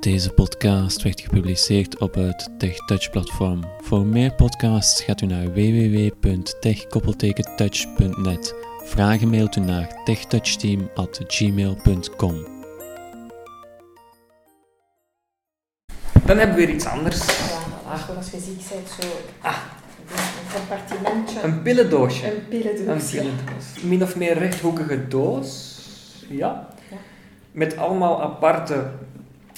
Deze podcast werd gepubliceerd op het TechTouch-platform. Voor meer podcasts gaat u naar www.tech-touch.net. Vragen mailt u naar techtouchteam.gmail.com. Dan hebben we weer iets anders. Ja, zoals je ziet, zijn zo Ah. een compartimentje, Een pillendoosje. een pillendoos. Een pillendoos. Min of meer rechthoekige doos. Ja. Ja. Met allemaal aparte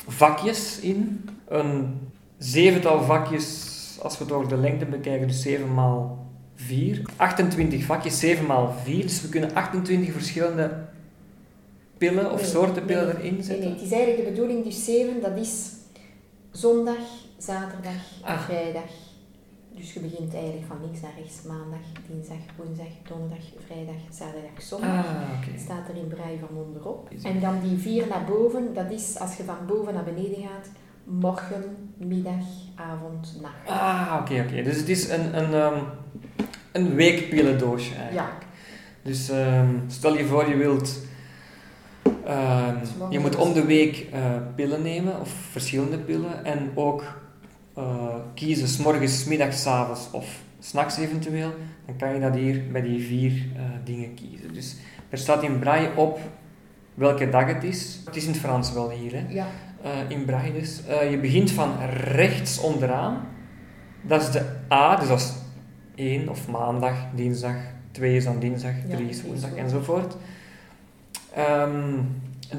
vakjes in. Een zevental vakjes, als we over de lengte bekijken, dus 7 maal 4. 28 vakjes, 7 maal 4. Dus we kunnen 28 verschillende pillen of Nee, soorten pillen nee, erin Nee, zetten. nee, het is eigenlijk de bedoeling, dus 7, dat is zondag, zaterdag, Ah. vrijdag. Dus je begint eigenlijk van links naar rechts, maandag, dinsdag, woensdag, donderdag, vrijdag, zaterdag, zondag. Ah, staat er in brei van onderop. En dan die vier naar boven, dat is als je van boven naar beneden gaat, morgen, middag, avond, nacht. Ah, oké, oké. Dus het is een, een, ehm, een weekpillendoosje eigenlijk. Ja. Dus ehm, stel je voor je wilt... ehm, morgens je moet om de week eh, pillen nemen, of verschillende pillen. En ook eh, kiezen, s morgens, 's middags, 's avonds of s'nachts eventueel. Dan kan je dat hier bij die vier eh, dingen kiezen. Dus er staat in braille op welke dag het is. Het is in het Frans wel hier, hè. Ja, Eh, in braille dus. Je begint van rechts onderaan. Dat is de A, dus dat is 1 of maandag, dinsdag, 2 is dan dinsdag, Ja, 3 is woensdag enzovoort. Ehm,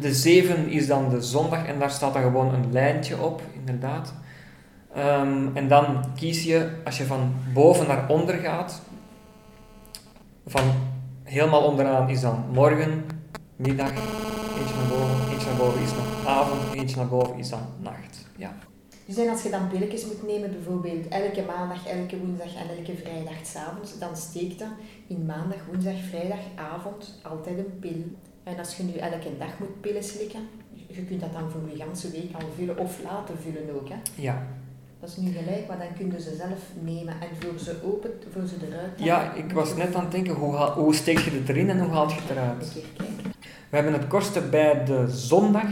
de 7 is dan de zondag en daar staat dan gewoon een lijntje op, inderdaad. Ehm, en dan kies je, als je van boven naar onder gaat, van helemaal onderaan is dan morgen, middag, eentje naar boven, eentje naar boven is dan avond, eentje naar boven is dan nacht. Ja. dus en als je dan pilletjes moet nemen, bijvoorbeeld elke maandag, elke woensdag en elke vrijdag s'avonds, dan steekt er in maandag, woensdag, vrijdag, avond altijd een pil. En als je nu elke dag moet pillen slikken, je kunt dat dan voor je ganse week al vullen of laten vullen ook. Hè. Ja. Dat is nu gelijk, maar dan kun je ze zelf nemen en voor ze open, voor ze eruit ja, ik was net aan het denken, hoe, haal- hoe steek je het erin en hoe haal je het eruit? We hebben het kortste bij de zondag.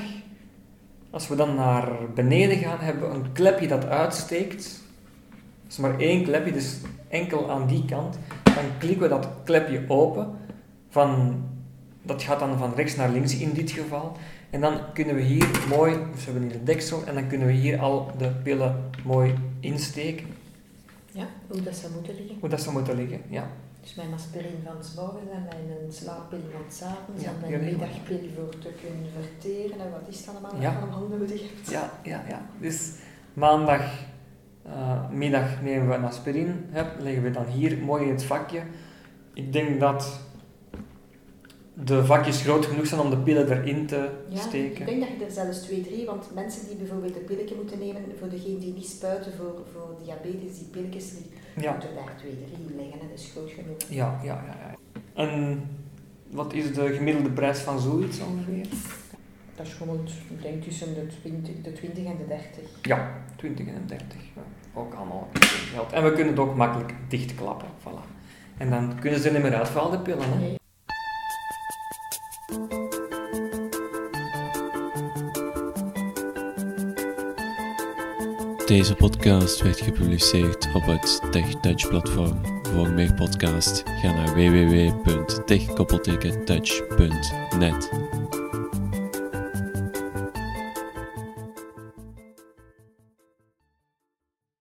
Als we dan naar beneden gaan, hebben we een klepje dat uitsteekt. Dat is maar één klepje, dus enkel aan die kant. Dan klikken we dat klepje open. Van, dat gaat dan van rechts naar links in dit geval. En dan kunnen we hier mooi, dus we hebben hier een deksel, en dan kunnen we hier al de pillen mooi insteken. Ja, hoe dat zou moeten liggen. Hoe dat zou moeten liggen, ja. Dus mijn aspirin van s morgens en mijn slaappil van s avonds Ja, en mijn middagpil voor te kunnen verteren en wat is het allemaal Ja. dat allemaal nodig hebt. Ja, ja, ja. Dus maandag eh, middag nemen we een aspirine, leggen we dan hier mooi in het vakje. Ik denk dat de vakjes groot genoeg zijn om de pillen erin te Ja, steken. ik denk dat je er zelfs twee, drie, want mensen die bijvoorbeeld een pilletje moeten nemen, voor degene die niet spuiten voor, voor diabetes, die pilletjes, die Ja, moeten daar twee, drie in leggen. hè. Dat is groot genoeg. ja, ja, ja. ja. En wat is de gemiddelde prijs van zoiets ongeveer? Dat is gewoon, ik denk tussen de 20, de 20 en de 30. Ja, 20 en 30. Ja, ook allemaal geld. En we kunnen het ook makkelijk dichtklappen. Voilà. En dan kunnen ze er niet meer uit voor al de pillen. Hè? Nee. Deze podcast werd gepubliceerd op het TechTouch-platform. Voor meer podcasts ga naar www.tech-touch.net.